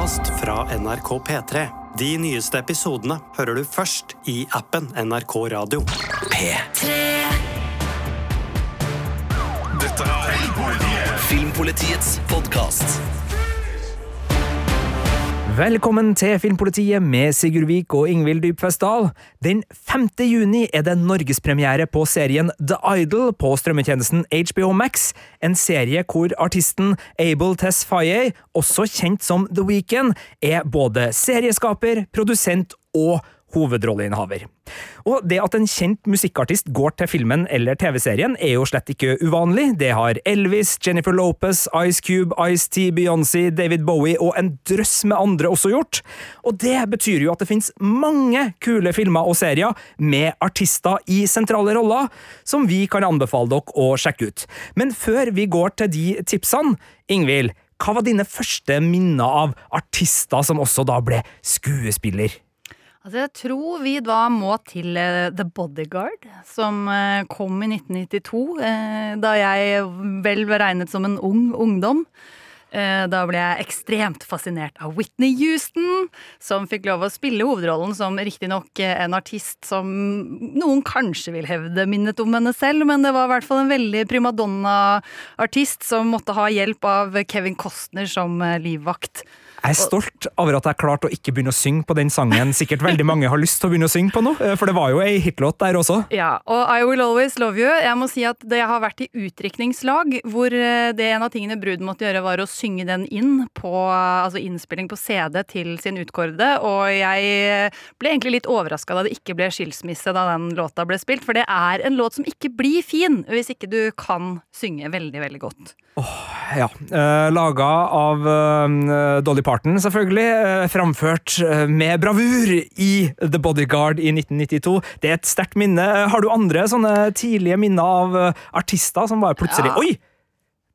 podkast fra NRK P3. De nyeste episodene hører du først i appen NRK Radio. P3. Dette er Filmpolitiets podkast. Velkommen til Filmpolitiet med Sigurd Vik og Ingvild Dybfest Dahl. Den 5. juni er det norgespremiere på serien The Idol på strømmetjenesten HBO Max. En serie hvor artisten Abel Tess Faye, også kjent som The Weeknd, er både serieskaper, produsent og hovedrolleinnehaver. Og det at en kjent musikkartist går til filmen eller TV-serien, er jo slett ikke uvanlig. Det har Elvis, Jennifer Lopez, Ice Cube, Ice-T, Beyoncé, David Bowie og en drøss med andre også gjort. Og det betyr jo at det finnes mange kule filmer og serier med artister i sentrale roller, som vi kan anbefale dere å sjekke ut. Men før vi går til de tipsene, Ingvild, hva var dine første minner av artister som også da ble skuespiller? Altså, jeg tror vi da må til uh, The Bodyguard, som uh, kom i 1992. Uh, da jeg vel var regnet som en ung ungdom. Eh, da ble jeg ekstremt fascinert av Whitney Houston, som fikk lov å spille hovedrollen som riktignok eh, en artist som noen kanskje vil hevde minnet om henne selv, men det var i hvert fall en veldig primadonna-artist som måtte ha hjelp av Kevin Costner som eh, livvakt. Jeg er stolt over at jeg klarte å ikke begynne å synge på den sangen sikkert veldig mange har lyst til å begynne å synge på nå, eh, for det var jo ei hitlåt der også. Ja, og I Will Always Love You. Jeg må si at det har vært i utdrikningslag, hvor eh, det en av tingene Brud måtte gjøre, var å synge den inn på altså innspilling på CD til sin utkårede, og jeg ble egentlig litt overraska da det ikke ble skilsmisse da den låta ble spilt, for det er en låt som ikke blir fin hvis ikke du kan synge veldig, veldig godt. Åh, Ja, eh, Laga av eh, Dolly Parton, selvfølgelig. eh, framført eh, med bravur i The Bodyguard i 1992. Det er et sterkt minne. Har du andre sånne tidlige minner av eh, artister som bare plutselig Ja. Oi!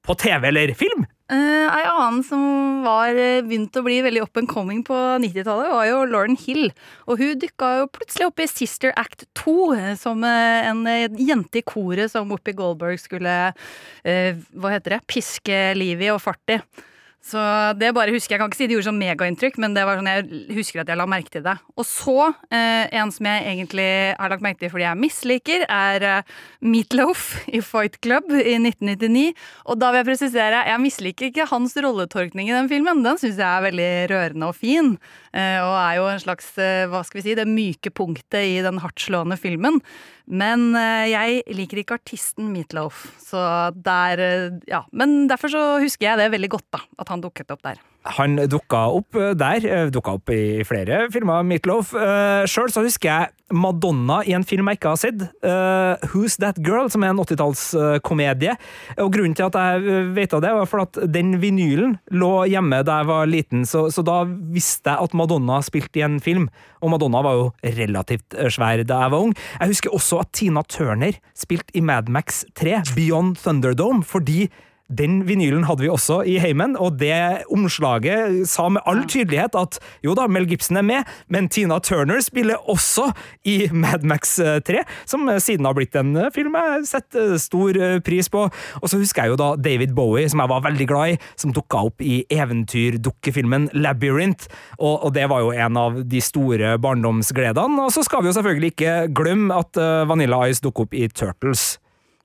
På TV eller film? Uh, ei annen som var eh, begynt å bli veldig up and coming på 90-tallet, var jo Lauren Hill. Og hun dukka jo plutselig opp i Sister Act 2, eh, som eh, en eh, jente i koret som Whoopi Goldberg skulle uh, Hva heter det? Piske liv i og fart i. Så det bare husker jeg. Kan ikke si det gjorde sånn megainntrykk, men det var sånn jeg husker at jeg la merke til det. Og så, eh, en som jeg egentlig har lagt merke til fordi jeg misliker, er eh, Meatloaf i Fight Club i 1999. Og da vil jeg presisere, jeg misliker ikke hans rolletolkning i den filmen. Den syns jeg er veldig rørende og fin. eh, Og er jo en slags, eh, hva skal vi si, det myke punktet i den hardtslående filmen. Men eh, jeg liker ikke artisten Meatloaf, så der eh, Ja. Men derfor så husker jeg det veldig godt, da. At han dukket opp der. Han dukka opp eh, der, eh, dukka opp i flere filmer, Meatloaf. Uh, Sjøl så husker jeg Madonna i en film jeg ikke har sett, eh, Who's That Girl, som er en 80-tallskomedie. Og grunnen til at jeg eh, vet av det, var for at den vinylen lå hjemme da jeg var liten, så, så da visste jeg at Madonna spilte i en film. Og Madonna var jo relativt eh, svær da jeg var ung. Jeg husker også at Tina Turner spilte i Mad Max 3, Beyond Thunderdome, fordi den vinylen hadde vi også i heimen, og det omslaget sa med all tydelighet at jo da, Mel Gibson er med, men Tina Turner spiller også i Mad Max 3, som siden har blitt en film jeg setter stor pris på. Og så husker jeg jo da David Bowie, som jeg var veldig glad i, som dukka opp i eventyrdukkefilmen Labyrinth, og, og det var jo en av de store barndomsgledene. Og så skal vi jo selvfølgelig ikke glemme at eh, Vanilla Ice dukker opp i Turtles.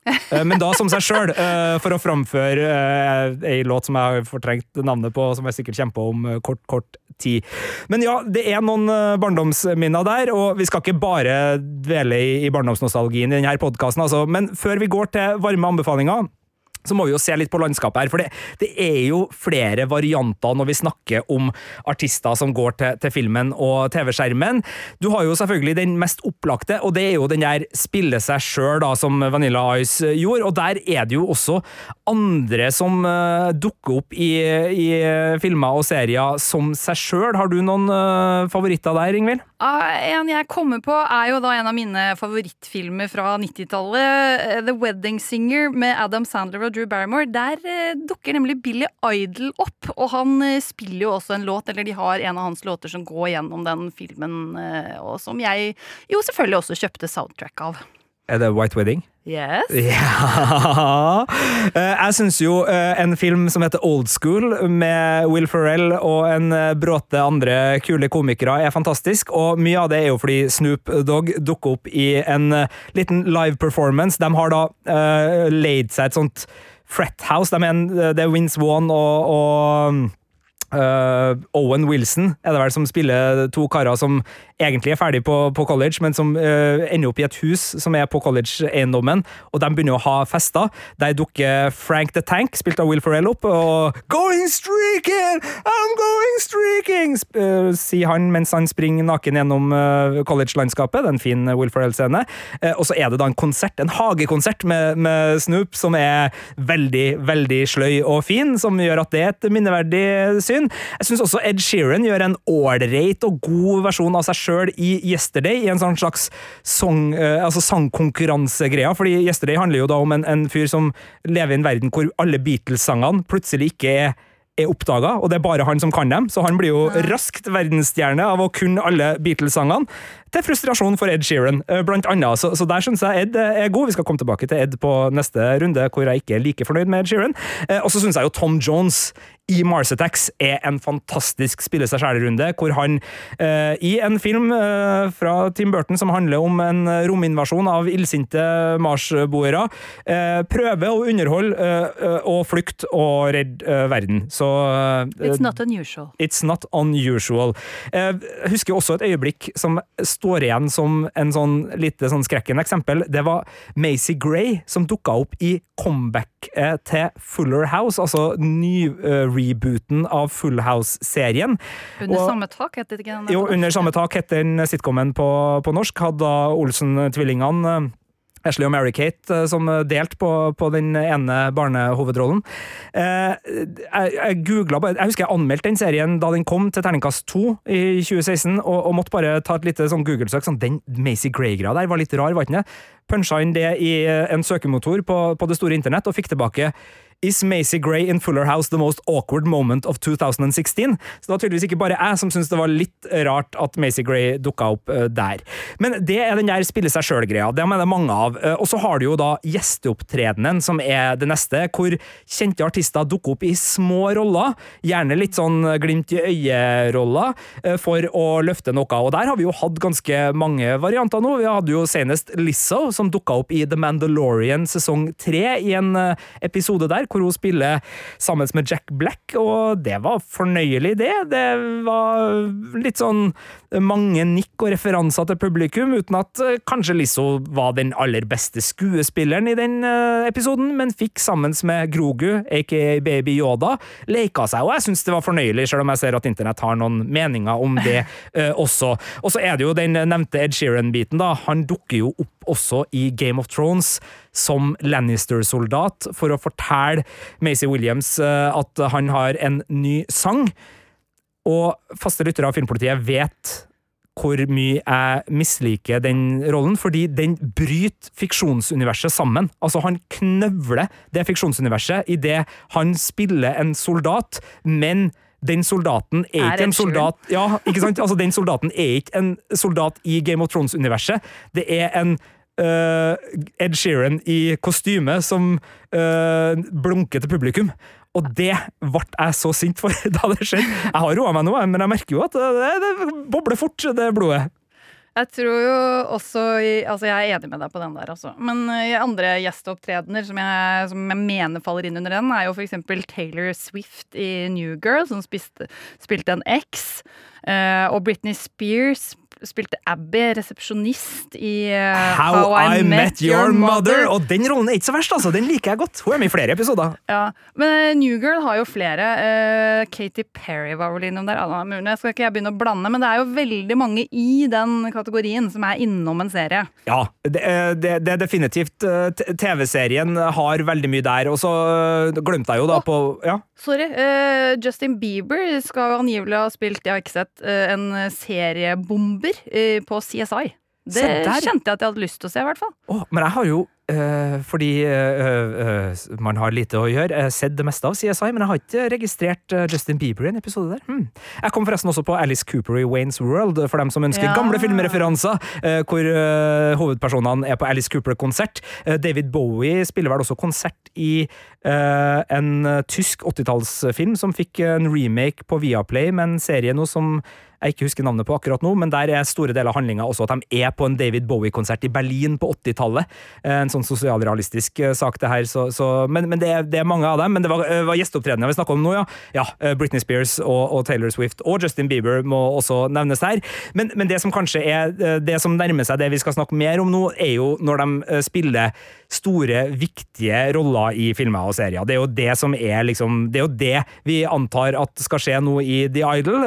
Eh, Men da som seg sjøl, for å framføre eh, ei låt som jeg har fortrengt navnet på, som jeg sikkert kommer på om eh, kort, kort tid. Men ja, det er noen eh, barndomsminner der, og vi skal ikke bare dvele i barndomsnostalgien i denne podkasten, altså. Men før vi går til varme anbefalinger så må vi jo se litt på landskapet her, for det, det er jo flere varianter når vi snakker om artister som går til, til filmen og TV-skjermen. Du har jo selvfølgelig den mest opplagte, og det er jo den der spille seg sjøl, som Vanilla Ice gjorde, og der er det jo også andre som uh, dukker opp i, i filmer og serier som seg sjøl. Har du noen uh, favoritter der, Ingvild? Uh, en jeg kommer på, er jo da en av mine favorittfilmer fra 90-tallet. eh, The Wedding Singer med Adam Sandler og Drew Barrymore. Der eh, dukker nemlig Billy Idol opp, og han eh, spiller jo også en låt, eller de har en av hans låter som går gjennom den filmen, eh, og som jeg jo selvfølgelig også kjøpte soundtrack av. Er det White Wedding? Yes. Ja Eh, Jeg syns jo eh, en film som heter Old School, med Will Ferrell og en eh, bråte andre kule komikere, er fantastisk. Og mye av det er jo fordi Snoop Dogg dukker opp i en liten live performance. De har da uh, leid seg et sånt fret house. De er en, det er Vince Vaughn og, og Uh, Owen Wilson er det vel som spiller to karer som egentlig er ferdig på, på college, men som uh, ender opp i et hus som er på college-eiendommen, og de begynner å ha fester. Der dukker Frank the Tank, spilt av Will Ferrell, opp, og Going streaking! I'm going streaking! Uh, sier han mens han springer naken gjennom college-landskapet. Det er en fin Will Ferrell-scene. og så er det da en konsert, en hagekonsert med, med Snoop, som er veldig, veldig sløy og fin, som gjør at det er et minneverdig syn. Jeg syns også Ed Sheeran gjør en ålreit og god versjon av seg sjøl i Yesterday, i en sånn slags song, uh, altså sangkonkurransegreia. fordi Yesterday handler jo da om en, en fyr som lever i en verden hvor alle Beatles-sangene plutselig ikke er er oppdaga, og det er bare han som kan dem, så han blir jo raskt verdensstjerne av å kunne alle Beatles-sangene. Til frustrasjon for Ed Sheeran, blant annet. Så, så der syns jeg Ed er god. Vi skal komme tilbake til Ed på neste runde, hvor jeg ikke er like fornøyd med Ed Sheeran. Og så syns jeg jo Tom Jones i Mars Attacks er en fantastisk spille seg sjæl-runde, hvor han eh, i en film eh, fra Tim Burton som handler om en rominvasjon av illsinte marsboere, eh, prøver å underholde og flykte og redde verden. Så It's not unusual. It's not unusual. Jeg husker også et øyeblikk som står igjen som en sånn lite sånn skrekkende eksempel. Det var Macy Gray som dukka opp i comeback til Fuller House, altså ny rebooten av Full House-serien. Under Og- samme tak, heter det ikke den? Jo, Under samme tak het den sitcomen på, på norsk. Hadde Olsen-tvillingene eh, Ashley og Mary-Kate eh, som delt på, på den ene barnehovedrollen. Eh, jeg, jeg jeg husker jeg anmeldte den serien da den kom til terningkast 2 i 2016, og, og måtte bare ta et lite sånn Google-søk. Sånn, den Macy Gray-greia der var litt rar, var ikke det? Puncha inn det i eh, en søkemotor på, på det store internett, og fikk tilbake Is Macy Gray in Fuller House the most awkward moment of 2016? Så det var tydeligvis ikke bare jeg som syntes det var litt rart at Macy Gray dukka opp eh, der. Men det er den der spille seg sjøl-greia. Det mener mange av. Eh, og så har du jo da gjesteopptredenen, som er det neste, hvor kjente artister dukker opp i små roller. Gjerne litt sånn glimt i øyet-roller, eh, for å løfte noe. Og der har vi jo hatt ganske mange varianter nå. Vi hadde jo senest Lizzo, som dukka opp i The Mandalorian sesong tre, i en episode der hvor hun spiller sammen med Jack Black, og det var fornøyelig, det. Det var litt sånn mange nikk og referanser til publikum, uten at eh, kanskje Lizzo var den aller beste skuespilleren i den eh, episoden, men fikk sammen med Grogu, aka Baby Yoda, leka seg, og jeg syns det var fornøyelig, selv om jeg ser at internett har noen meninger om det eh, også. Og så er det jo den nevnte Ed Sheeran-biten, da. Han dukker jo opp også i Game of Thrones som Lannister-soldat for å fortelle Macy Williams eh, at han har en ny sang. Og faste lyttere av Filmpolitiet vet hvor mye jeg misliker den rollen, fordi den bryter fiksjonsuniverset sammen. Altså, han knøvler det fiksjonsuniverset idet han spiller en soldat, men den soldaten er, Er ikke en soldat Ja, ikke sant? Altså, den soldaten er ikke en soldat i Game of Thrones-universet. Det er en øh, Ed Sheeran i kostyme som uh, blunker til publikum. Og det ble jeg så sint for da det skjedde. Jeg har roa meg nå, men jeg merker jo at det, det bobler fort, det blodet. Jeg tror jo også Altså, jeg er enig med deg på den der, altså. Men uh, andre gjesteopptredener som jeg, som jeg mener faller inn under den, er jo eksempel Taylor Swift i New Girl, som spiste, spilte en eh, og Britney Spears spilte Abby, resepsjonist i uh, How, I, Met Your Mother. Og den rollen er ikke så verst, altså. Den liker jeg godt. Hun er med i flere episoder. Ja, Men eh, New Girl har jo flere. Uh, Katy Perry var vel innom der. Jeg Skal ikke jeg begynne å blande, men det er jo veldig mange i den kategorien som er innom en serie. Ja, det, det, det er definitivt TV-serien har veldig mye der. Og så glemte jeg jo da oh, på Ja. Sorry. Uh, Justin Bieber skal angivelig ha spilt, jeg har ikke sett, en seriebomber eh, på CSI. Det kjente jeg at jeg hadde lyst til å se, i hvert fall. Oh, men jeg har jo eh, fordi eh, eh, man har lite å gjøre. Jeg har sett det meste av CSI, men jeg har ikke registrert eh, Justin Bieber i en episode der. Hmm. Jeg kom forresten også på Alice Cooper i Waynes World, for dem som ønsker Ja. gamle filmreferanser, eh, hvor eh, hovedpersonene er på Alice Cooper-konsert. Eh, David Bowie spiller vel også konsert i eh, en eh, tysk 80-tallsfilm som fikk en remake på Viaplay, med en serie nå som jeg ikke husker navnet på akkurat nå, men der er store deler av handlinga også at de er på en David Bowie-konsert i Berlin på 80-tallet. Eh, En sånn sosialrealistisk eh, sak, det her. Så, så, men men det, er, det er mange av dem. Men det var, eh, var gjesteopptredener vi snakka om nå, ja. ja Britney Spears og, og Taylor Swift og Justin Bieber må også nevnes her. Men, men det som kanskje er det som nærmer seg det vi skal snakke mer om nå, er jo når de spiller store, viktige roller i filmer og serier. Det er jo det som er liksom Det er jo det vi antar at skal skje nå i The Idol,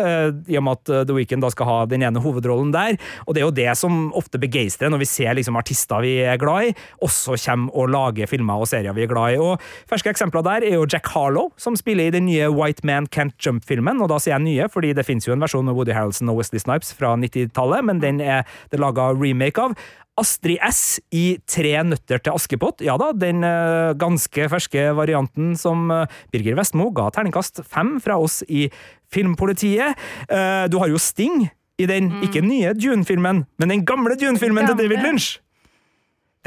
i og med at The Weeknd da skal ha den ene hovedrollen der. Og det er jo det som ofte begeistrer når vi ser liksom artister vi er glad i, også kommer og lager filmer og serier vi er glad i. Og Ferske eksempler der er jo Jack Harlow, som spiller i den nye White Man Can't Jump-filmen. Og da sier jeg nye, fordi det finnes jo en versjon med Woody Harrelson og Wesley Snipes fra 90-tallet, men den er det laga remake av. Astrid S i Tre nøtter til Askepott. Ja da, den eh, ganske ferske varianten som eh, Birger Vestmo ga terningkast fem fra oss i Filmpolitiet. Eh, du har jo Sting i den, ikke nye Dune-filmen, men den gamle Dune-filmen til David Lynch.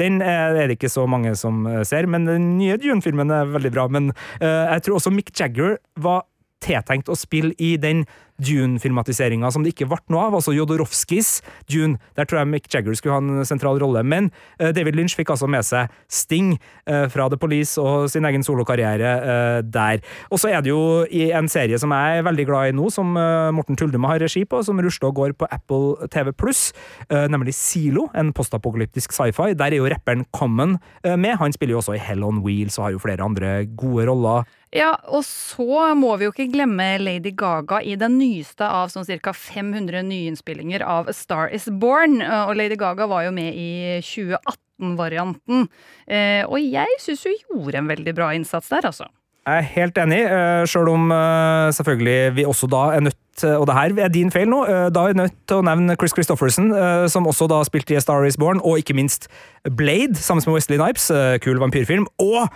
Den er det ikke så mange som ser, men den nye Dune-filmen er veldig bra. Men jeg tror også Mick Jagger var tiltenkt å spille i den Dune-filmatiseringa som det ikke ble noe av, altså Jodorowskis Dune. Der tror jeg Mick Jagger skulle ha en sentral rolle. Men uh, David Lynch fikk altså med seg Sting uh, fra The Police og sin egen solokarriere uh, der. Og så er det jo i en serie som jeg er veldig glad i nå, som Morten Tuldum har regi på, som rusler og går på Apple TV Pluss, nemlig Silo, en postapokalyptisk sci-fi. Der er jo rapperen Common med. Han spiller jo også i Hell on Wheels og har jo flere andre gode roller. Ja, og så må vi jo ikke glemme Lady Gaga i den nyeste av sånn ca. 500 nyinnspillinger av A Star Is Born. Og Lady Gaga var jo med i 2018-varianten. Eh, Og jeg syns hun gjorde en veldig bra innsats der, altså. Jeg er helt enig, eh, sjøl om eh, selvfølgelig vi også da er nødt og det her er din feil nå, da er vi nødt til å nevne Chris Christofferson, som også da spilte i A Star Is Born, og ikke minst Blade, sammen med Wesley Snipes, eh, kul vampyrfilm, og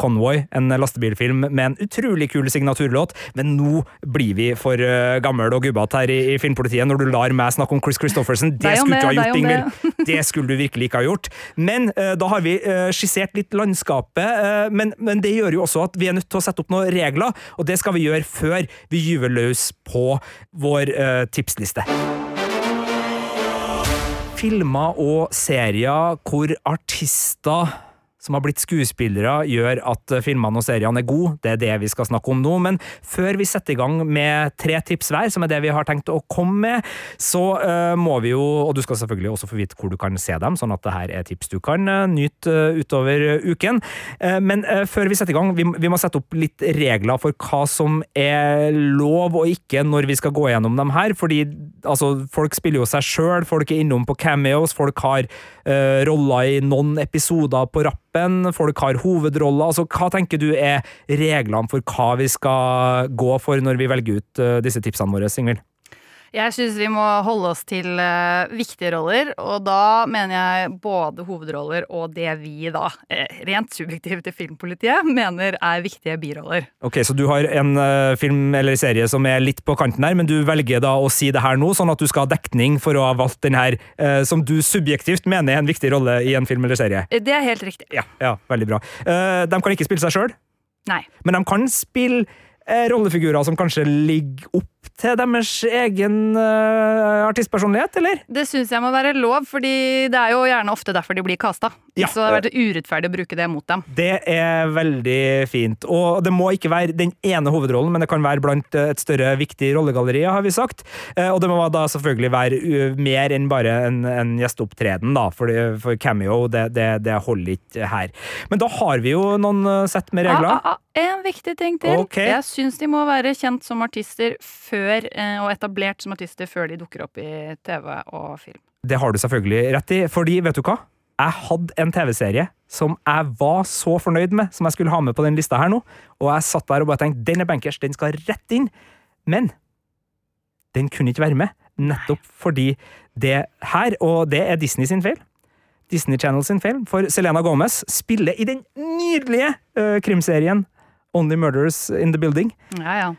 Convoy, en lastebilfilm med en utrolig kul signaturlåt, men nå blir vi for uh, gammel og gubbete her i, i Filmpolitiet når du lar meg snakke om Chris Christofferson. Det det skulle du ikke ha gjort, Ingvild. Det skulle du virkelig ikke ha gjort. Men uh, da har vi uh, skissert litt landskapet, men, men det gjør jo også at vi er nødt til å sette opp noen regler, og det skal vi gjøre før vi gyver løs på vår tipsliste. Filmer og serier hvor artister som har blitt skuespillere, gjør at eh, filmene og seriene er gode. Det er det vi skal snakke om nå. Men før vi setter i gang med tre tips hver, som er det vi har tenkt å komme med, så uh, må vi jo Og du skal selvfølgelig også få vite hvor du kan se dem, sånn at det her er tips du kan uh, nyte uh, utover uken. Men før vi setter i gang, vi, vi må sette opp litt regler for hva som er lov og ikke når vi skal gå gjennom dem her. Fordi altså, folk spiller jo seg sjøl, folk er innom på cameos, folk har eh, roller i noen episoder på rappen, folk har hovedroller. Altså, hva tenker du er reglene for hva vi skal gå for når vi velger ut uh, disse tipsene våre, Ingvild? Jeg syns vi må holde oss til uh, viktige roller, og da mener jeg både hovedroller og det vi da, eh, rent subjektivt i Filmpolitiet, mener er viktige biroller. Ok, Så du har en uh, film eller serie som er litt på kanten her, men du velger da å si det her nå, sånn at du skal ha dekning for å ha valgt den her uh, som du subjektivt mener er en viktig rolle i en film eller serie? Det er helt riktig. Ja, ja veldig bra. De kan ikke spille seg sjøl, men de kan spille rollefigurer som kanskje ligger opp til deres egen uh, artistpersonlighet, eller? Det syns jeg må være lov, fordi det er jo gjerne ofte derfor de blir kasta. Ja. Så det har vært urettferdig å bruke det mot dem. Det er veldig fint. Og det må ikke være den ene hovedrollen, men det kan være blant eh, et større, viktig rollegalleri, har vi sagt. Eh, Og det må da selvfølgelig være mer enn bare en, en gjesteopptreden, da, for, for cameo, det, det, det holder ikke her. Men da har vi jo noen eh, sett med regler. Ah, ah, ah, en viktig ting til. Okay. Jeg syns de må være kjent som artister før, eh, og etablert som artister før de dukker opp i TV og film. Det har du selvfølgelig rett i, fordi vet du hva? Jeg hadde en TV-serie som jeg var så fornøyd med, som jeg skulle ha med på den lista her nå, og jeg satt der og bare tenkte den er bankers, den skal rett inn. Men den kunne ikke være med, nettopp fordi det her, og det er Disney sin feil, Disney Channel sin feil, for Selena Gomez spiller i den nydelige uh, krimserien Only Murders in the Building. Ja, ja.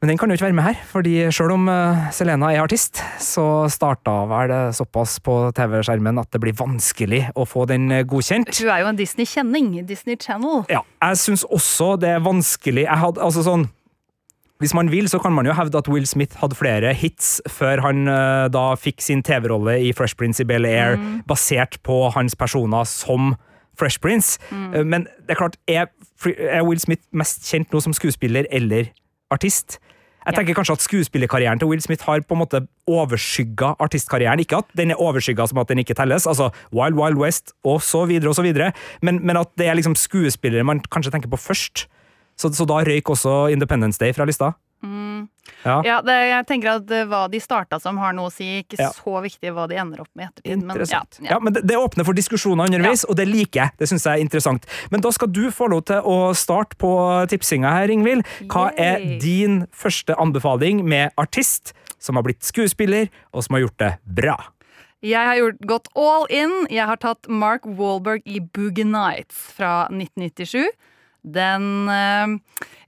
Men den kan jo ikke være med her, fordi selv om eh, Selena er artist, så starta vel det såpass på TV-skjermen at det blir vanskelig å få den eh, godkjent. Hun er jo en Disney-kjenning. Disney Channel. Ja, jeg syns også det er vanskelig Jeg hadde, altså sånn hvis man vil, så kan man jo hevde at Will Smith hadde flere hits før han eh, da fikk sin TV-rolle i Fresh Prince i Bel-Air, basert på hans personer som Fresh Prince. Mm. Men det er klart, er, er Will Smith mest kjent nå som skuespiller eller artist? Jeg tenker kanskje at skuespillerkarrieren til Will Smith har på en måte overskygga artistkarrieren. Ikke at den er overskygga som at den ikke telles, altså Wild Wild West og så videre og så videre, men, men at det er liksom skuespillere man kanskje tenker på først. Så, så da røyk også Independence Day fra lista. Ja. Ja, det, jeg tenker at eh, hva de starta som har noe å si, ikke Ja. så viktig hva de ender opp med i ettertid. Men, ja, Ja, men det, det åpner for diskusjoner underveis, og det liker jeg. Det synes jeg er interessant. Men da skal du få lov til å starte på tipsinga her, Ingvild. Hva er din første anbefaling med artist som har blitt skuespiller, og som har gjort det bra? Jeg har gjort, gått all in. Jeg har tatt Mark Wahlberg i Boogie Nights fra 1997. Den eh,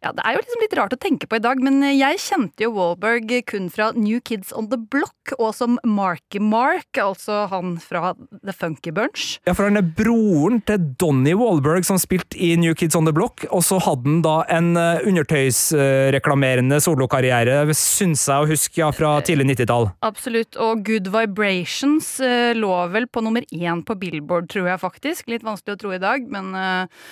Ja, det er jo liksom litt rart å tenke på i dag, men jeg kjente jo Wahlberg kun fra New Kids on the Block, og som Marky Mark, altså han fra The Funky Bunch. Ja, for han er broren til Donny Wahlberg, som spilte i New Kids on the Block, og så hadde han da en eh, undertøysreklamerende solokarriere, syns jeg å huske, ja, fra tidlig 90-tall. Absolutt. Og Good Vibrations eh, lå vel på nummer én på Billboard, tror jeg faktisk. Litt vanskelig å tro i dag, men eh,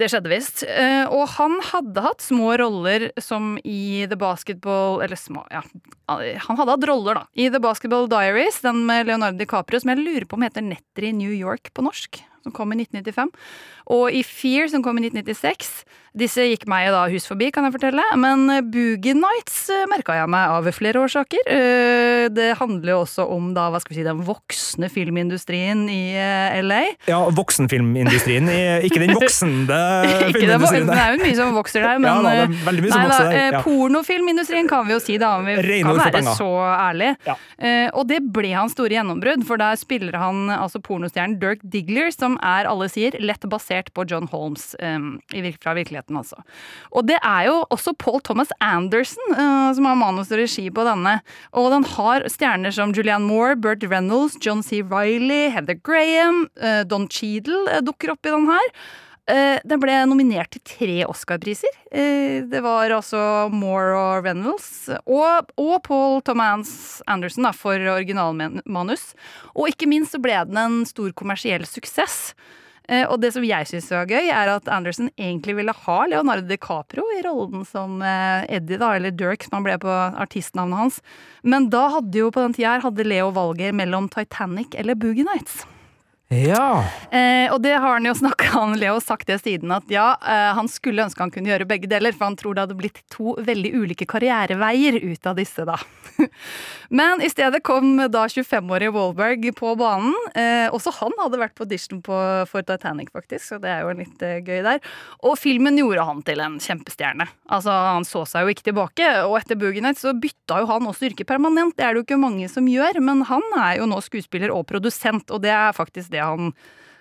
det skjedde visst. Eh, og han hadde hatt små roller som i The Basketball Eller små, ja. Han hadde hatt roller, da. I The Basketball Diaries, den med Leonardo DiCaprio, som jeg lurer på om heter Netter i New York på norsk. Som kom i 1995. Og i Fear, som kom i 1996. Disse gikk meg da hus forbi, kan jeg fortelle. Men eh, Boogie Nights merka jeg meg av flere årsaker. Eh, Det handler jo også om da, hva skal vi si, den voksne filmindustrien i eh, LA. Ja, voksenfilmindustrien, ikke den voksende filmindustrien. det er jo mye som vokser der, men Ja, da, eh, veldig mye som nei, vokser der, eh, ja. Pornofilmindustrien kan vi jo si, da, om vi Rene kan være så ærlig. Ja. Eh, og det ble hans store gjennombrudd, for der spiller han altså pornostjernen Dirk Diggler, som er, alle sier, lett basert på John Holmes eh, fra virkeligheten, altså. Og det er jo også Paul Thomas Anderson uh, som har manus og regi på denne. Og den har stjerner som Julianne Moore, Burt Reynolds, John C. Riley, Heather Graham, uh, Don Cheadle uh, dukker opp i den her. Den ble nominert til tre Oscar-priser. Det var altså Moore og Reynolds og, og Paul Thomas Anderson da, for originalmanus. Og ikke minst så ble den en stor kommersiell suksess. Eh, og det som jeg syns var gøy, er at Anderson egentlig ville ha Leonardo DiCaprio i rollen som eh, Eddie, da, eller Dirk, som han ble på artistnavnet hans. Men da hadde jo på den tida her hadde Leo valget mellom Titanic eller Boogie Nights. Ja. Eh, og det har han jo snakka han Leo sagt det siden at ja, eh, han skulle ønske han kunne gjøre begge deler, for han tror det hadde blitt to veldig ulike karriereveier ut av disse, da. Men i stedet kom da 25-årige Wahlberg på banen. Eh, også han hadde vært på audition på, for Titanic, faktisk, så det er jo litt eh, gøy der. Og filmen gjorde han til en kjempestjerne. Altså, Han så seg jo ikke tilbake, og etter Boogie Nights så bytta jo han også yrke permanent. Det er det jo ikke mange som gjør, men han er jo nå skuespiller og produsent, og det er faktisk det han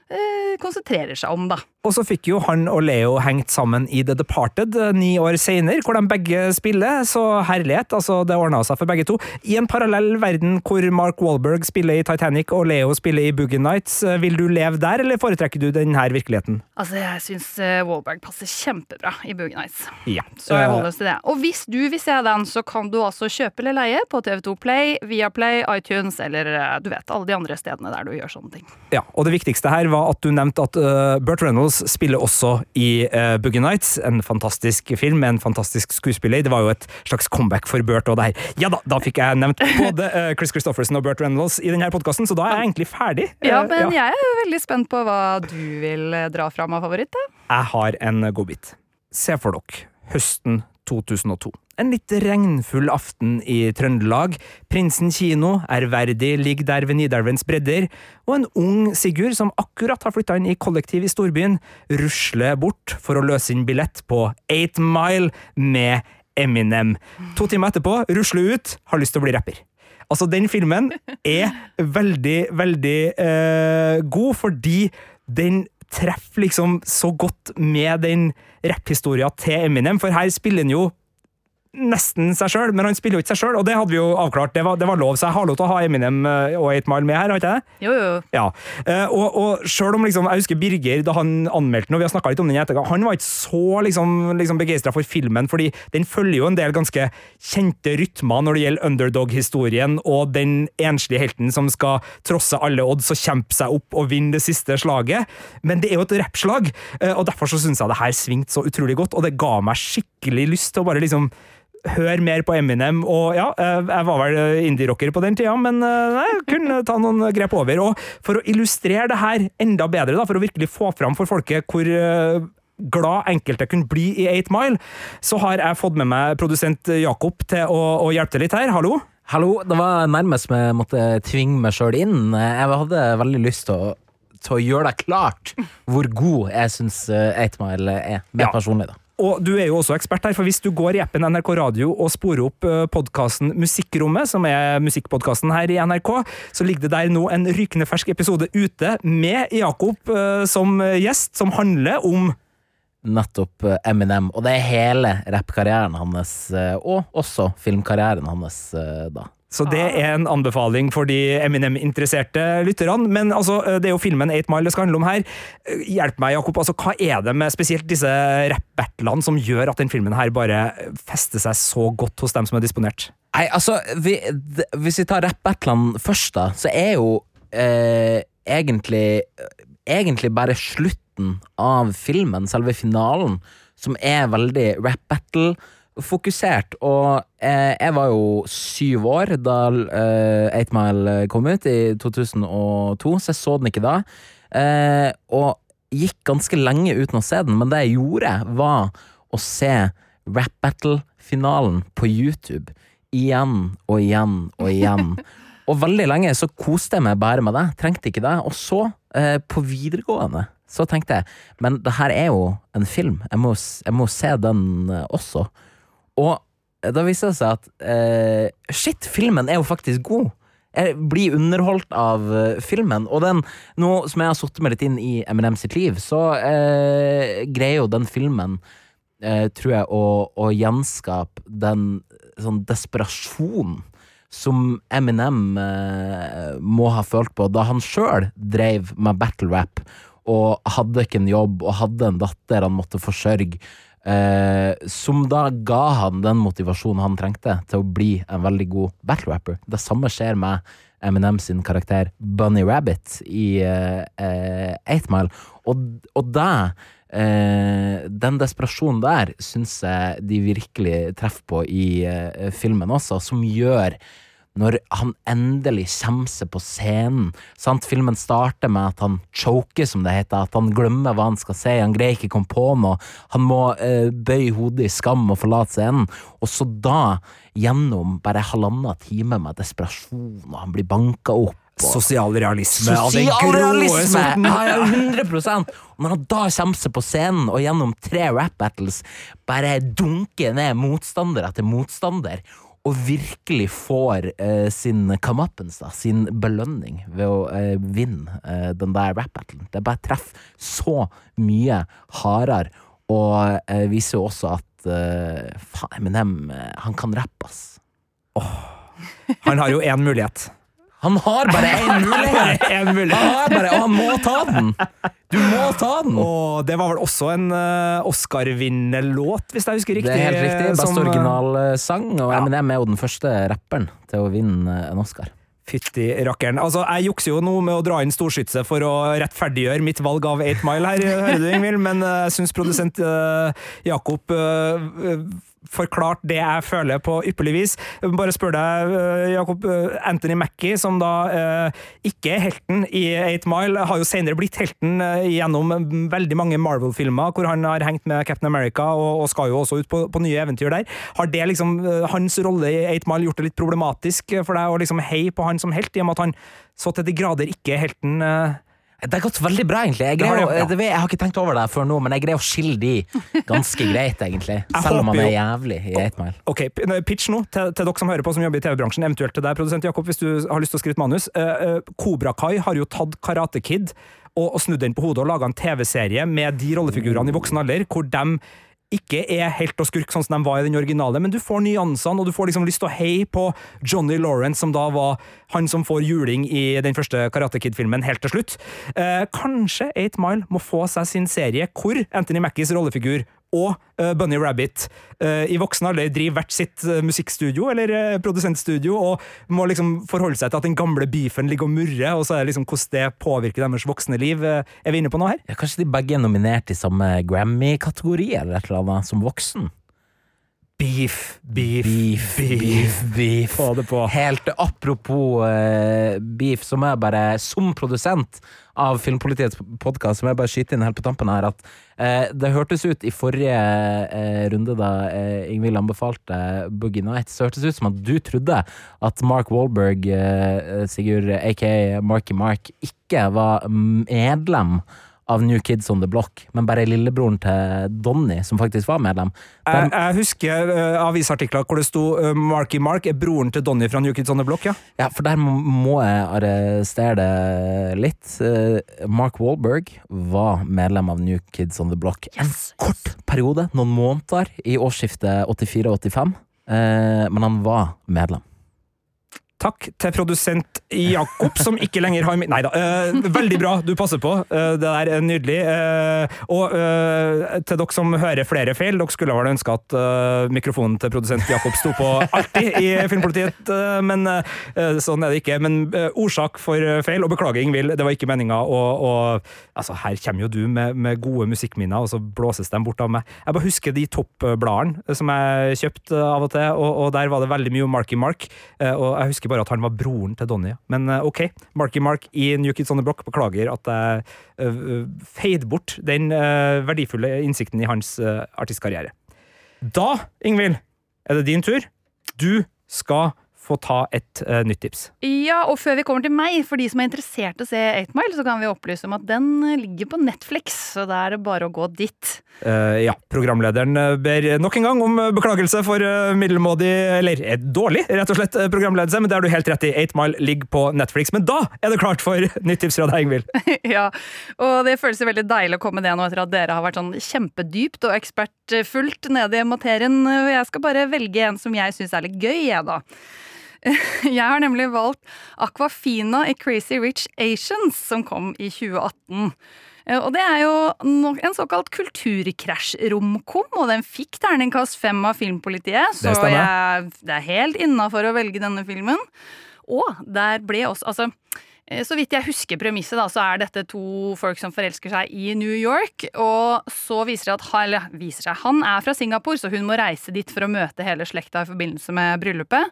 eh, konsentrerer seg om, da. Og så fikk jo han og Leo hengt sammen i The Departed eh, ni år senere, hvor de begge spiller, så herlighet, altså det ordna seg for begge to. I en parallell verden hvor Mark Wahlberg spiller i Titanic og Leo spiller i Boogie Nights, eh, vil du leve der, eller foretrekker du denne virkeligheten? Altså, jeg syns Walberg Wahlberg passer kjempebra i Boogie Nights. Ja. Så jeg Eh, holder oss til det. Og hvis du vil se den, så kan du altså kjøpe eller leie på TV2 Play, Viaplay, iTunes eller eh, du vet, alle de andre stedene der du gjør sånne ting. Ja, og det viktigste her var at du nevnte at uh, Burt Reynolds spiller også i uh, Boogie Nights, en fantastisk film med en fantastisk skuespiller. Det var jo et slags comeback for Burt og det her. Ja da, da fikk jeg nevnt både uh, Chris Christofferson og Burt Reynolds i denne podkasten, så da er jeg egentlig ferdig. Ja, men men jeg er veldig spent på hva du vil eh, dra fram av favoritt. da. Jeg har en godbit. Se for dere høsten 2002. En litt regnfull aften i Trøndelag. Prinsen kino, ærverdig, ligger der ved Nidelvens bredder, og en ung Sigurd som akkurat har flytta inn i kollektiv i storbyen, rusler bort for å løse inn billett på Eight Mile med Eminem. To timer etterpå rusler ut, har lyst til å bli rapper. Altså, den filmen er veldig, veldig eh, god fordi den treffer liksom så godt med den rapphistoria til Eminem, for her spiller han jo nesten seg sjøl, men han spiller jo ikke seg sjøl, og det hadde vi jo avklart. Det var, det var lov, så jeg har lov til å ha Eminem eh, og 8 Mile med her, har ikke jeg det? Jo, jo. Ja, eh, og, og selv om liksom, jeg husker Birger da han anmeldte den, og vi har snakket litt om den i etterkant, han var ikke så liksom, liksom begeistret for filmen, fordi den følger jo en del ganske kjente rytmer når det gjelder underdog-historien og den enslige helten som skal trosse alle odds og kjempe seg opp og vinne det siste slaget. Men det er jo et rappslag, eh, og derfor så synes jeg det her svingte så utrolig godt, og det ga meg skikkelig lyst til å bare liksom høre mer på Eminem, og ja, eh, jeg var vel indie-rocker på den tida, men eh, nei, jeg kunne ta noen grep over. Og for å illustrere det her enda bedre, da, for å virkelig få fram for folket hvor eh, glad enkelte kunne bli i 8 Mile, så har jeg fått med meg produsent Jakob til å, å hjelpe til litt her. Hallo? Hallo, det var nærmest jeg måtte tvinge meg sjøl inn. Jeg hadde veldig lyst til å, til å gjøre deg klart hvor god jeg syns 8 Mile er, mer Ja. personlig. da. Og du er jo også ekspert her, for hvis du går i appen NRK Radio og sporer opp podkasten Musikkrommet, som er musikkpodkasten her i NRK, så ligger det der nå en rykende fersk episode ute med Jakob eh, som gjest, som handler om Nettopp eh, Eminem. Og det er hele rappkarrieren hans, eh, og også filmkarrieren hans, eh, da. Så det er en anbefaling for de Eminem-interesserte lytterne. Men altså, det er jo filmen 8 Mile det skal handle om her. Hjelp meg, Jakob. altså Hva er det med spesielt disse rap-battlene som gjør at den filmen her bare fester seg så godt hos dem som er disponert? Nei, altså, vi, d- hvis vi tar rap-battlene først, da, så er jo eh, egentlig Egentlig bare slutten av filmen, selve finalen, som er veldig rap-battle-fokusert. Og eh, jeg var jo syv år da eh, 8 Mile kom ut, i 2002, så jeg så den ikke da. Eh, og gikk ganske lenge uten å se den, men det jeg gjorde, var å se rap battle-finalen på YouTube igjen og igjen og igjen. Og veldig lenge så koste jeg meg bare med det, trengte ikke det. Og så, eh, på videregående, så tenkte jeg men det her er jo en film, jeg må, jeg må se den eh, også. Og da viser det seg at eh, shit, filmen er jo faktisk god. Jeg blir underholdt av eh, filmen, og den, nå som jeg har satt meg litt inn i Eminem sitt liv, så eh, greier jo den filmen eh, tror jeg, å, å gjenskape den sånn desperasjonen som Eminem eh, må ha følt på da han sjøl drev med battle rap og hadde ikke en jobb og hadde en datter han måtte forsørge. Eh, som da ga han den motivasjonen han trengte til å bli en veldig god battle rapper. Det samme skjer med Eminem sin karakter Bunny Rabbit i eh, eh, 8 Mile. Og, og det eh, Den desperasjonen der syns jeg de virkelig treffer på i eh, filmen også, som gjør når han endelig kommer seg på scenen. Sant? Filmen starter med at han choker, som det heter. At han glemmer hva han skal si. Han greier ikke å komme på noe. Han må eh, bøye hodet i skam og forlate scenen. Og så da, gjennom bare halvannen time med desperasjon, og han blir banka opp Sosial Sosialrealisme av den grå Sosialrealisme! sorten. Ja, ja, 100 Og når han da kommer seg på scenen og gjennom tre rap battles bare dunker ned motstander etter motstander, og virkelig får eh, sin comeuppance, sin belønning, ved å eh, vinne eh, den der rap battlen. Det bare treffer så mye hardere, og eh, viser jo også at eh, faen, Eminem, eh, han kan rappe, ass. Han har jo én mulighet. Han har bare én mulighet! Han har bare, og han må ta den! Du må ta den! Og det var vel også en uh, Oscar-vinnerlåt, hvis jeg husker riktig. Det er helt riktig. Best som, eh, originalsang, og ja. Eminem er jo den første rapperen til å vinne en Oscar. Fytti rakkeren. Altså, jeg jukser jo nå med å dra inn storskytse for å rettferdiggjøre mitt valg av 8 Mile her, hører du, Ingvild, men eh, jeg syns produsent eh, Jakob forklarte det jeg føler på ypperlig vis. Bare spør deg, eh, Jakob. eh, Anthony Mackie, som da eh, ikke er helten i 8 Mile, har jo senere blitt helten gjennom veldig mange Marvel-filmer, hvor han har hengt med Captain America og, skal jo også ut på, nye eventyr der. Har det liksom, hans rolle i 8 Mile gjort det litt problematisk for deg å liksom heie på han som helt, i og med at han så til de grader ikke er helten? Eh, Det har gått veldig bra, egentlig. Jeg, Det har det, ja. jeg har ikke tenkt over det før nå, men jeg greier å skille de ganske greit, egentlig. Selv om man er jævlig i 8 Mile. Ok, Pitch nå til, til dere som hører på som jobber i TV-bransjen, eventuelt til deg, produsent Jakob, hvis du har lyst til å skrive manus. Kobra eh, Kai har jo tatt Karate Kid og, og snudd den på hodet og laga en TV-serie med de rollefigurene i voksen alder, hvor de ikke er helt og skurk sånn som de var i den originale, men du får nyansene, og du får liksom lyst til å heie på Johnny Lawrence, som da var han som får juling i den første Karate Kid-filmen helt til slutt. Eh, kanskje 8 Mile må få seg sin serie hvor Anthony Mackies rollefigur og eh, Bunny Rabbit eh, i voksen alder driver hvert sitt eh, musikkstudio eller produsentstudio og må liksom forholde seg til at den gamle beefen ligger og murrer, og så er det liksom hvordan det påvirker deres voksne liv. Er vi inne på noe her? Ja, kanskje de begge er nominert i samme Grammy-kategori eller et eller annet, som voksen? Beef, beef, Beef, beef, beef. Få det på. Helt apropos uh, beef, som er bare, som produsent av Filmpolitiets podkast, som jeg bare skyter inn helt på tampen her at uh, det hørtes ut i forrige uh, runde, da uh, Ingvild anbefalte Boogie Nights, så hørtes ut som at du trodde at Mark Wahlberg, eh, Sigurd aka Marky Mark, ikke var medlem av New Kids On The Block, men bare lillebroren til Donny, som faktisk var medlem. Jeg, jeg husker uh, avisartikler hvor det sto uh, Marky Mark er broren til Donny fra New Kids on the Block, ja. Ja, for der må- må jeg arrestere det litt. Uh, Mark Wahlberg var medlem av New Kids On The Block en kort periode, noen måneder, i årsskiftet 84-85. uh, men han var medlem. Takk til produsent Jakob, som ikke lenger har Nei da. eh, veldig bra, du passer på. Eh, det der er nydelig. Eh, og eh, til dere som hører flere feil, dere skulle vel ønske at eh, mikrofonen til produsent Jakob sto på alltid i Filmpolitiet, eh, men sånn er det ikke. Men orsak for feil, og beklager, Ingvild, det var ikke meninga å Altså, her kommer jo du med, med gode musikkminner, og så blåses de bort av meg. Jeg bare husker de toppbladene som jeg kjøpte av og til, og, og der var det veldig mye om Marky Mark, og jeg husker bare at han var broren til Donny. Men eh, ok, Marky Mark i New Kids on the Block, beklager at jeg uh, feide bort den eh, verdifulle innsikten i hans artistkarriere. Da, Ingvild, er det din tur. Du skal få ta et uh, nytt tips. Ja, og før vi kommer til meg, for de som er interessert i å se 8 Mile, så kan vi opplyse om at den eh, ligger på Netflix, så da er det bare å gå dit. Uh, ja, programlederen ber nok en gang om beklagelse for middelmådig, eller dårlig, rett og slett, programledelse, men det har du helt rett i. 8 Mile ligger på Netflix. Men da er det klart for nytt tips fra deg, Ingvild. ja, og det føles veldig deilig å komme det nå etter at dere har vært sånn kjempedypt og ekspertfullt nede i materien. Og Jeg skal bare velge en som jeg syns er litt gøy, jeg, da. Jeg har nemlig valgt Aquafina i Crazy Rich Asians, som kom i 2018. Eh, Og det er jo en såkalt kulturkrasj-romkom, og den fikk terningkast fem av Filmpolitiet, så Det jeg, det er helt innafor å velge denne filmen. Og der ble også Altså, eh, så vidt jeg husker premisset, da, så er dette to folk som forelsker seg i New York. Og så viser det at eller, viser seg, han er fra Singapore, så hun må reise dit for å møte hele slekta i forbindelse med bryllupet.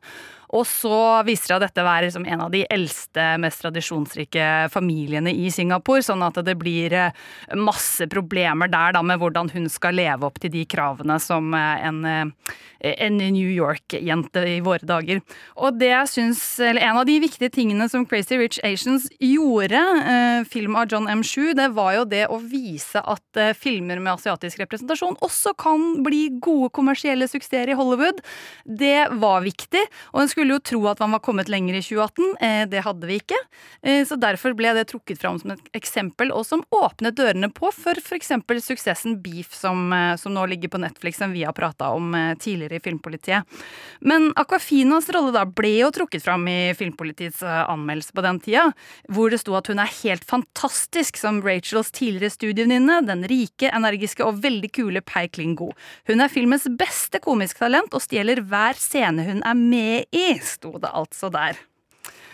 Og så viser det at dette er liksom en av de eldste, mest tradisjonsrike familiene i Singapore, sånn at det blir eh, masse problemer der da med hvordan hun skal leve opp til de kravene som eh, en, eh, en New York-jente i våre dager. Og det jeg syns, eller en av de viktige tingene som Crazy Rich Asians gjorde, eh, film av John M. Shu, det var jo det å vise at eh, filmer med asiatisk representasjon også kan bli gode kommersielle suksesser i Hollywood. Det var viktig, og en skulle jo tro at man var kommet lenger i 2018. Eh, det hadde vi ikke. Eh, så derfor ble det trukket fram som et eksempel, og som åpnet dørene på for f.eks. suksessen Beef, som, eh, som nå ligger på Netflix, som vi har prata om tidligere i Filmpolitiet. Men Aquafinas rolle da ble jo trukket fram i Filmpolitiets anmeldelse på den tida, hvor det sto at hun er helt fantastisk som Rachels tidligere studievenninne, den rike, energiske og veldig kule Pei Kling-go. Hun er filmens beste komiske talent og stjeler hver scene hun er med i, sto det altså der.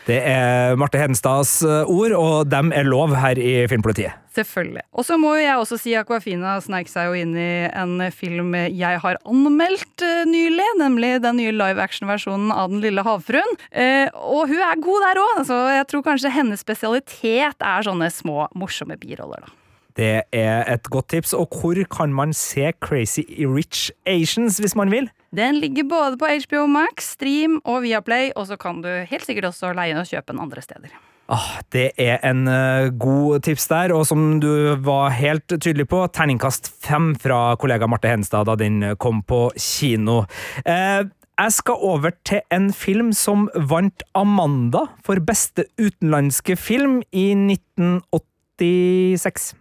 Det er Marte Hedenstads eh, ord, og dem er lov her i Filmpolitiet. Selvfølgelig. Og så må jeg også si Aquafina sneik seg jo inn i en film jeg har anmeldt eh, nylig, nemlig den nye live action-versjonen av Den lille havfruen. Eh, og hun er god der òg, så jeg tror kanskje hennes spesialitet er sånne små, morsomme biroller, da. Det er et godt tips. Og hvor kan man se Crazy Rich Asians hvis man vil? Den ligger både på HBO Max, Stream og Viaplay, og så kan du helt sikkert også leie og kjøpe den andre steder. Ah, det er en uh, god tips der, og som du var helt tydelig på, terningkast fem fra kollega Marte Henstad da den kom på kino. Eh, jeg skal over til en film som vant Amanda for beste utenlandske film i 1986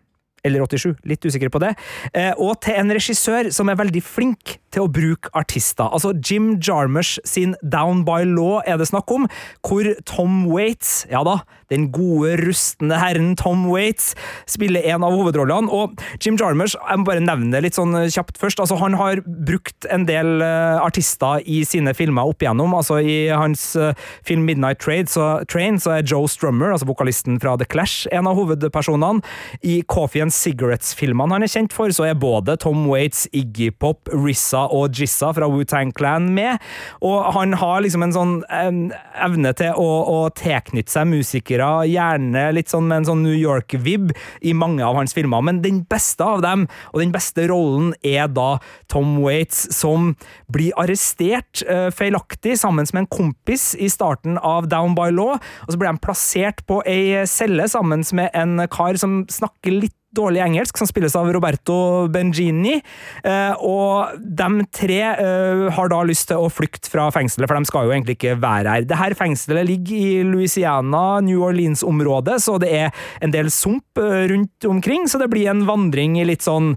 eller 87, litt usikker på det, eh, og til en regissør som er veldig flink til å bruke artister. Altså Jim Jarmers sin Down by Law er det snakk om, hvor Tom Waits, ja da, den gode, rustne herren Tom Waits, spiller en av hovedrollene. Og Jim Jarmers, jeg må bare nevne det litt sånn kjapt først, altså han har brukt en del uh, artister i sine filmer opp igjennom. Altså i hans uh, film Midnight Trade, så, Train så er Joe Strummer, altså vokalisten fra The Clash, en av hovedpersonene. I Coffee and Cigarettes-filmene han er kjent for, så er både Tom Waits, Iggy Pop, Rissa og Jizza fra Wu-Tang Clan med. Og han har liksom en sånn en evne til å, å tilknytte seg musikere, gjerne litt sånn med en sånn New York-vib, i mange av hans filmer. Men den beste av dem, og den beste rollen, er da Tom Waits, som blir arrestert uh, feilaktig sammen med en kompis i starten av Down by Law, og så blir de plassert på ei celle sammen med en kar som snakker litt dårlig engelsk, som spilles av Roberto Bengini. Eh, og de tre eh, har da lyst til å flykte fra fengselet, for de skal jo egentlig ikke være her. Dette fengselet ligger i Louisiana, New Orleans-området, så det er en del sump eh, rundt omkring, så det blir en vandring i litt sånn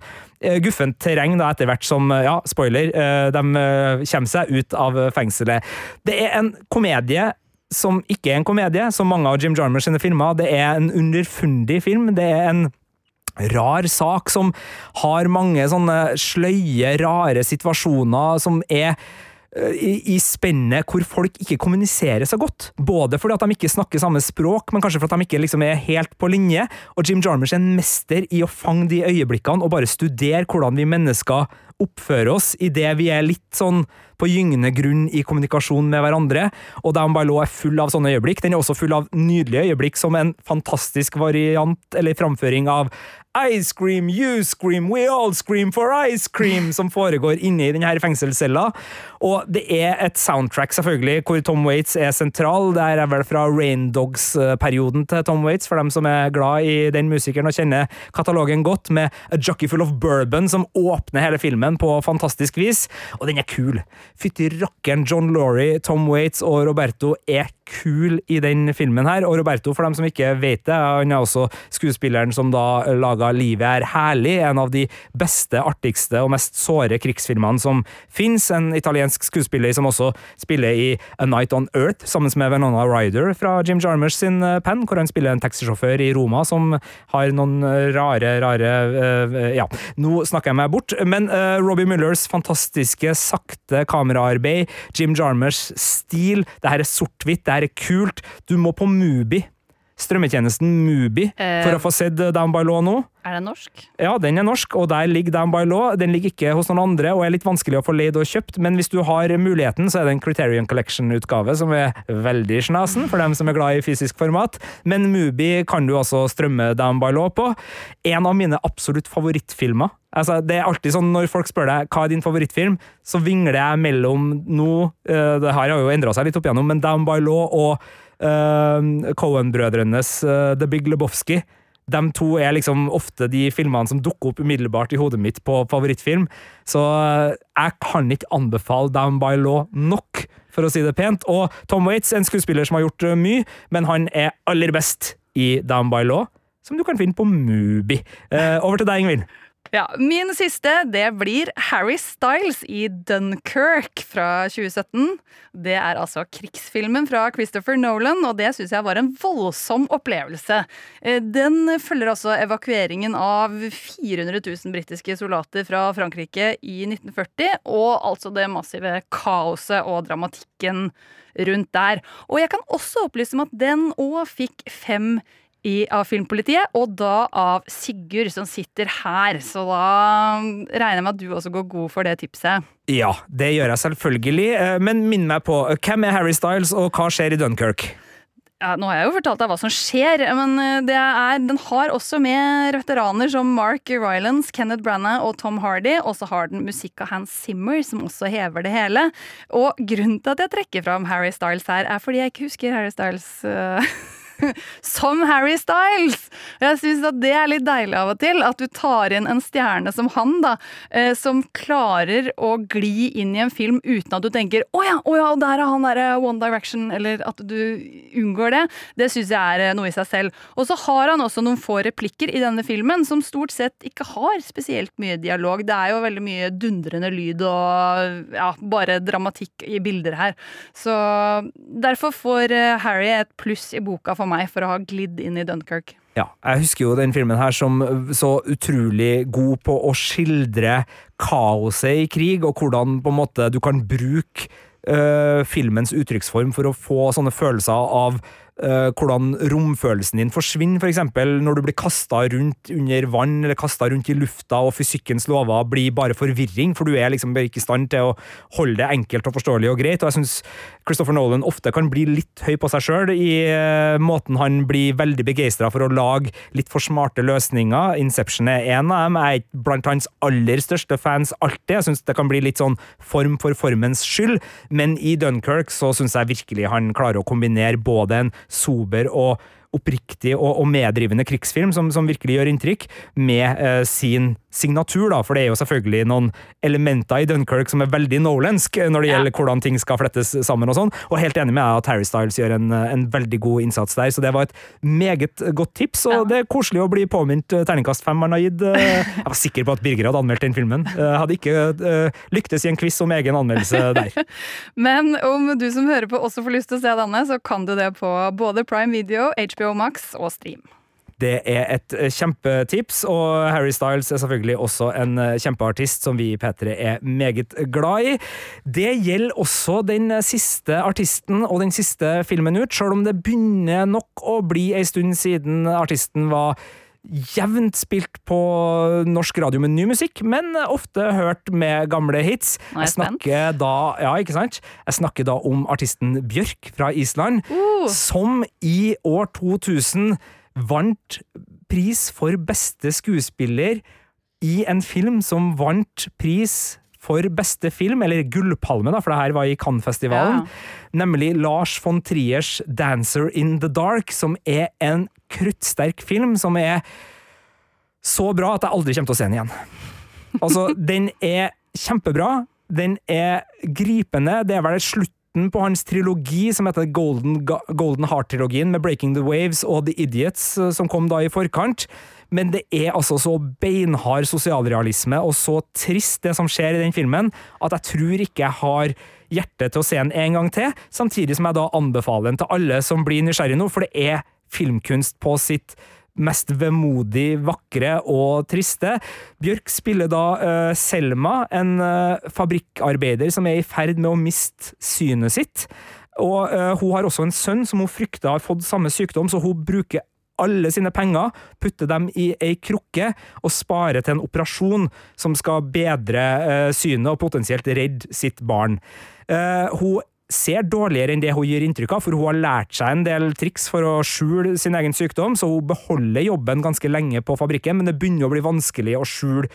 guffent terreng da, etter hvert som, ja, spoiler, de kommer seg ut av fengselet. Det er en komedie som ikke er en komedie, som mange av Jim Jarmers sine filmer. Det er en underfundig film. Det er en rar sak som har mange sånne sløye, rare situasjoner som er eh, i, i spennet hvor folk ikke kommuniserer så godt. Både fordi at de ikke snakker samme språk, men kanskje fordi at de ikke liksom er helt på linje. Og Jim Jarmers er en mester i å fange de øyeblikkene og bare studere hvordan vi mennesker oppfører oss idet vi er litt sånn på gyngende grunn i kommunikasjon med hverandre. Og Down by Law er full av sånne øyeblikk. Den er også full av nydelige øyeblikk, som en fantastisk variant eller framføring av I scream, you scream, we all scream for ice cream, som foregår inne i denne fengselscella. Og det er et soundtrack, selvfølgelig, hvor Tom Waits er sentral. Det er vel fra Rain Dogs-perioden til Tom Waits, for dem som er glad i den musikeren og kjenner katalogen godt, med A Jockey Full of Bourbon, som åpner hele filmen på fantastisk vis. Og den er kul. Fytti rakkeren, John Laurie, Tom Waits og Roberto er kul i den filmen her. Og Roberto, for dem som ikke vet det, han er også skuespilleren som da laga Livet er herlig, en av de beste, artigste og mest såre krigsfilmene som fins. En italiensk skuespiller som også spiller i A Night on Earth, sammen med Venona Ryder fra Jim Jarmers sin eh, penn, hvor han spiller en taxisjåfør i Roma som har noen rare, rare uh, Ja, nå snakker jeg meg bort, men Robbie Mullers fantastiske, sakte kameraarbeid, Jim Jarmers stil, det her er sort-hvitt, det her er kult. Du må på Mubi strømmetjenesten Mubi Eh. for å få sett Down by Law nå. Er det norsk? Ja, den er norsk, og der ligger Down by Law. Den ligger ikke hos noen andre og er litt vanskelig å få leid og kjøpt, men hvis du har muligheten, så er det en Criterion Collection-utgave som er veldig snasen for dem som er glad i fysisk format. Men Mubi kan du altså strømme Down by Law på. En av mine absolutt favorittfilmer. Altså, det er alltid sånn Når folk spør deg hva er din favorittfilm, så vingler jeg mellom nå eh, Det her har jo endra seg litt opp igjennom, men Down by Law og uh, Cohen-brødrenes uh, The Big Lebowski. De to er liksom ofte de filmene som dukker opp umiddelbart i hodet mitt på favorittfilm. Så uh, jeg kan ikke anbefale Down by Law nok, for å si det pent. Og Tom Waits, en skuespiller som har gjort mye, men han er aller best i Down by Law, som du kan finne på Mubi. Over til deg, Ingvild. Ja, Min siste det blir Harry Styles i Dunkerque fra 2017. Det er altså krigsfilmen fra Christopher Nolan, og det syns jeg var en voldsom opplevelse. Eh, Den følger altså evakueringen av 400 000 britiske soldater fra Frankrike i 1940, og altså det massive kaoset og dramatikken rundt der. Og jeg kan også opplyse om at den òg fikk fem i, av Filmpolitiet, og da av Sigurd, som sitter her. Så da regner jeg med at du også går god for det tipset. Ja, det gjør jeg selvfølgelig, eh, men minn meg på hvem er Harry Styles, og hva skjer i Dunkerque? Ja, nå har jeg jo fortalt deg hva som skjer, men eh, det er, den har også med veteraner som Mark Rylance, Kenneth Branagh og Tom Hardy. Og så har den musikk av Hans Zimmer, som også hever det hele. Og grunnen til at jeg trekker fram Harry Styles her, er fordi jeg ikke husker Harry Styles. eh, som Harry Styles. Jeg syns at det er litt deilig av og til, at du tar inn en stjerne som han, da, eh, som klarer å gli inn i en film uten at du tenker 'Å ja, å ja, og der er han derre One Direction', eller at du unngår det. Det syns jeg er eh, noe i seg selv. Og så har han også noen få replikker i denne filmen som stort sett ikke har spesielt mye dialog. Det er jo veldig mye dundrende lyd og ja, bare dramatikk i bilder her. Så derfor får eh, Harry et pluss i boka for meg for å ha glidd inn i Dunkerque. Ja, jeg husker jo den filmen her som så utrolig god på å skildre kaoset i krig, og hvordan på en måte du kan bruke øh, filmens uttrykksform for å få sånne følelser av øh, hvordan romfølelsen din forsvinner, for eksempel når du blir kasta rundt under vann, eller kasta rundt i lufta, og fysikkens lover blir bare forvirring, for du er liksom ikke i stand til å holde det enkelt og forståelig og greit, og jeg syns Christopher Nolan ofte kan bli litt høy på seg sjøl i øh, måten han blir veldig begeistra for å lage litt for smarte løsninger. Inception er en av dem. Jeg er blant hans aller største fans alltid. Jeg syns det kan bli litt sånn form for formens skyld, men i Dunkerque så syns jeg virkelig han klarer å kombinere både en sober og oppriktig og, og meddrivende krigsfilm som, som virkelig gjør inntrykk, med eh, sin signatur, da, for det er jo selvfølgelig noen elementer i Dunkerque som er veldig nolansk når det gjelder hvordan ting skal flettes sammen og sånn, og helt enig med deg at Harry Styles gjør en, en veldig god innsats der, så det var et meget godt tips, og Ja. det er koselig å bli påminnet eh, terningkast fem han har gitt. eh, Jeg var sikker på at Birger hadde anmeldt den filmen. Jeg hadde ikke eh, lyktes i en quiz om egen anmeldelse der. Men om du som hører på også får lyst til å se denne, så kan du det på både Prime Video, HBO Max og Stream. Det er et eh, kjempetips, og Harry Styles er selvfølgelig også en eh, kjempeartist som vi i P3 er meget glad i. Det gjelder også den eh, siste artisten og den siste filmen ut, selv om det begynner nok å bli ei stund siden artisten var jevnt spilt på norsk radio med ny musikk, men ofte hørt med gamle hits. Jeg snakker da, ja, ikke sant? Jeg snakker da om artisten Bjørk fra Island, som i år 2000 vant pris for beste skuespiller i en film som vant pris for beste film, eller Gullpalme, da, for det her var i Cannes-festivalen. Nemlig Lars von Triers 'Dancer in the Dark', som er en kruttsterk film som er så bra at jeg aldri kommer til å se den igjen. Altså, den er kjempebra. Den er gripende. Det er vel slutten på hans trilogi som heter Golden, Golden Heart-trilogien, med Breaking the Waves og The Idiots, eh, som kom da i forkant. Men det er altså så beinhard sosialrealisme og så trist det som skjer i den filmen, at jeg tror ikke jeg har hjerte til å se den en gang til, samtidig som jeg da anbefaler den til alle som blir nysgjerrig nå, for det er filmkunst på sitt mest vemodig, vakre og triste. Bjørk spiller da uh, Selma, en uh, fabrikkarbeider som er i ferd med å miste synet sitt. Og uh, hun har også en sønn som hun frykter har fått samme sykdom, så hun bruker alle sine penger, putter dem i ei krukke og sparer til en operasjon som skal bedre eh, synet og potensielt redde sitt barn. Eh, hun ser dårligere enn det hun gir inntrykk av, for hun har lært seg en del triks for å skjule sin egen sykdom, så hun beholder jobben ganske lenge på fabrikken, men det begynner å bli vanskelig å skjule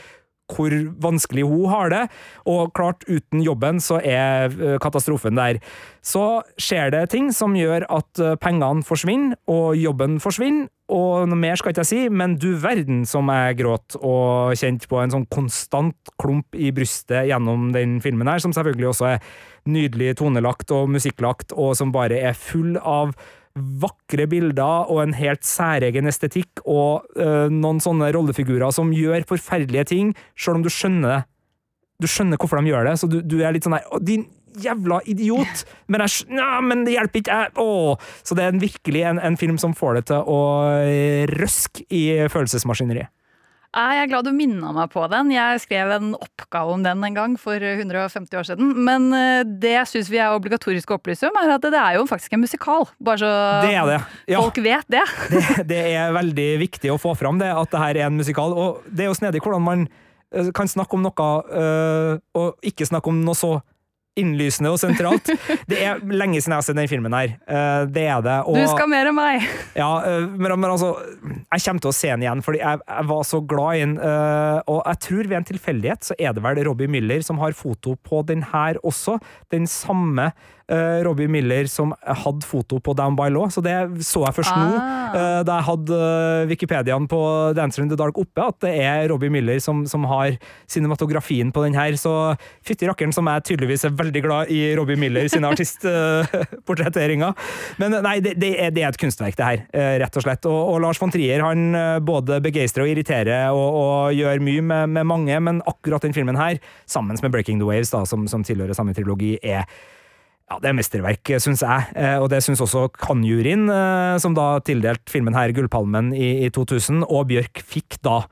hvor vanskelig hun har det, og klart, uten jobben så er eh, katastrofen der. Så skjer det ting som gjør at pengene forsvinner, og jobben forsvinner, og noe mer skal ikke jeg si, men du verden som jeg gråt og kjente på en sånn konstant klump i brystet gjennom den filmen her, som selvfølgelig også er nydelig tonelagt og musikklagt, og som bare er full av vakre bilder og en helt særegen estetikk, og øh, noen sånne rollefigurer som gjør forferdelige ting, sjøl om du skjønner. Du skjønner hvorfor de gjør det, så du, du er litt sånn der «Å, Din jævla idiot! Men, jeg, ja, men det hjelper ikke! Jeg, åh. Så det er en, virkelig en, en film som får det til å øh, røske i følelsesmaskineriet. Jeg er glad du minna meg på den. Jeg skrev en oppgave om den en gang for 150 år siden. Men eh, det jeg syns vi er obligatorisk å opplyse om, er at det er jo faktisk en musikal. Bare så Det det. Ja. folk vet det. det, det er veldig viktig å få fram det, at det her er en musikal. Og det er jo snedig hvordan man eh, kan snakke om noe og ikke snakke om noe så innlysende og sentralt. Det er lenge siden jeg har sett den filmen her. Eh, det er det. Og, Du skal mer enn meg. ja, øh, men, men altså, jeg kommer til å se den igjen, fordi jeg, jeg var så glad i den. øh, og jeg tror ved en tilfeldighet så er det vel Robbie Miller som har foto på den her også. Den samme eh, Robbie Miller som hadde foto på Down by Law, så det så jeg først nå. Ah. eh, Da jeg hadde eh, Wikipediaen på Dancer in the Dark oppe, at det er Robbie Miller som, som har cinematografien på den her. Så fytti rakkeren som jeg tydeligvis er veldig glad i Robbie Miller sine artistportretteringer. Men nei, det, det, er, det er et kunstverk, det her, rett og slett. Og, og Lars von Trier han både begeistrer og irriterer og, og gjør mye med, med mange, men akkurat den filmen her, sammen med Breaking the Waves, da, som, som tilhører samme trilogi, er ja, det er mesterverk, syns jeg, eh, og det syns også Cannes-juryen, eh, som da tildelte filmen her Gullpalmen i 2000, og Bjørk fikk da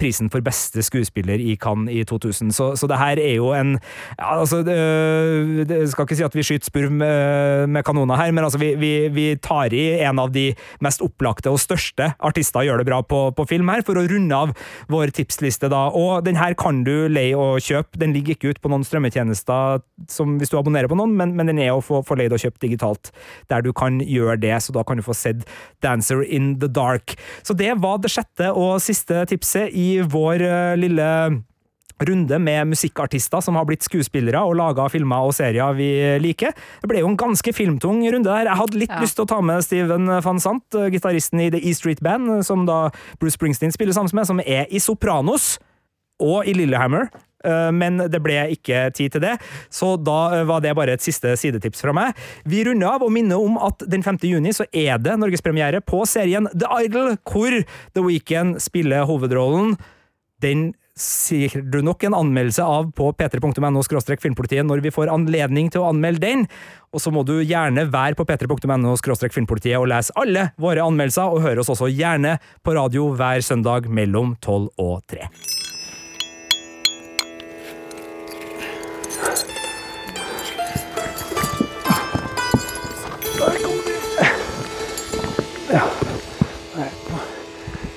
prisen for beste skuespiller i Cannes i 2000. Så, så det her er jo en ja, altså, det, det skal ikke si at vi skyter spurv med, med kanoner her, men altså, vi, vi, vi tar i en av de mest opplagte og største artister gjør det bra på, på film her, for å runde av vår tipsliste da. Og den her kan du leie og kjøpe. Den ligger ikke ut på noen strømmetjenester som hvis du abonnerer på noen, men, men den er å få, få leid og kjøpt digitalt, der du kan gjøre det, så da kan du få sett Dancer in the Dark. Så det var det sjette og siste tipset i vår eh, lille runde med musikkartister som har blitt skuespillere og laga filmer og serier vi liker. Det ble jo en ganske filmtung runde der. Jeg hadde litt Ja. lyst til å ta med Steven van Sant, eh, gitaristen i The E Street Band, eh, som da Bruce Springsteen spiller sammen med, som er i Sopranos og i Lillehammer. Eh, Men det ble ikke tid til det, så da eh, var det bare et siste sidetips fra meg. Vi runder av og minner om at den 5. juni så er det norgespremiere på serien The Idol, hvor The Weeknd spiller hovedrollen. Den sier du nok en anmeldelse av på p3.no filmpolitiet når vi får anledning til å anmelde den. Og så må du gjerne være på p3.no filmpolitiet og lese alle våre anmeldelser, og høre oss også gjerne på radio hver søndag mellom 12 og 3.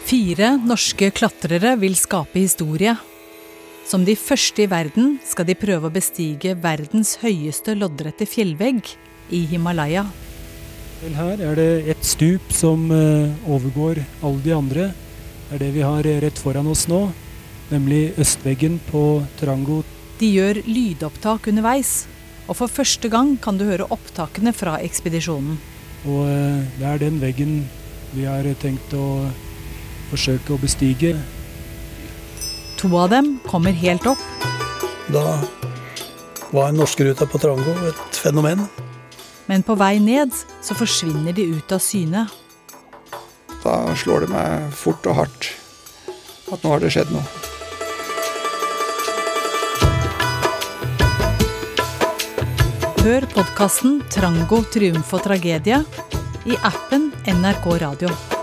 Fire norske klatrere vil skape historie. Som de første i verden skal de prøve å bestige verdens høyeste loddrette fjellvegg i Himalaya. Her er det et stup som eh, overgår alle de andre. Det er det vi har eh, rett foran oss nå, nemlig østveggen på Trango. De gjør lydopptak underveis, og for første gang kan du høre opptakene fra ekspedisjonen. Og eh, det er den veggen vi har tenkt å forsøke å bestige. To av dem kommer helt opp, Da var norskeruta på Trango et fenomen. men på vei ned så forsvinner de ut av syne. Da slår det meg fort og hardt at nå har det skjedd noe. Hør podkasten 'Trango triumf og tragedie' i appen NRK Radio.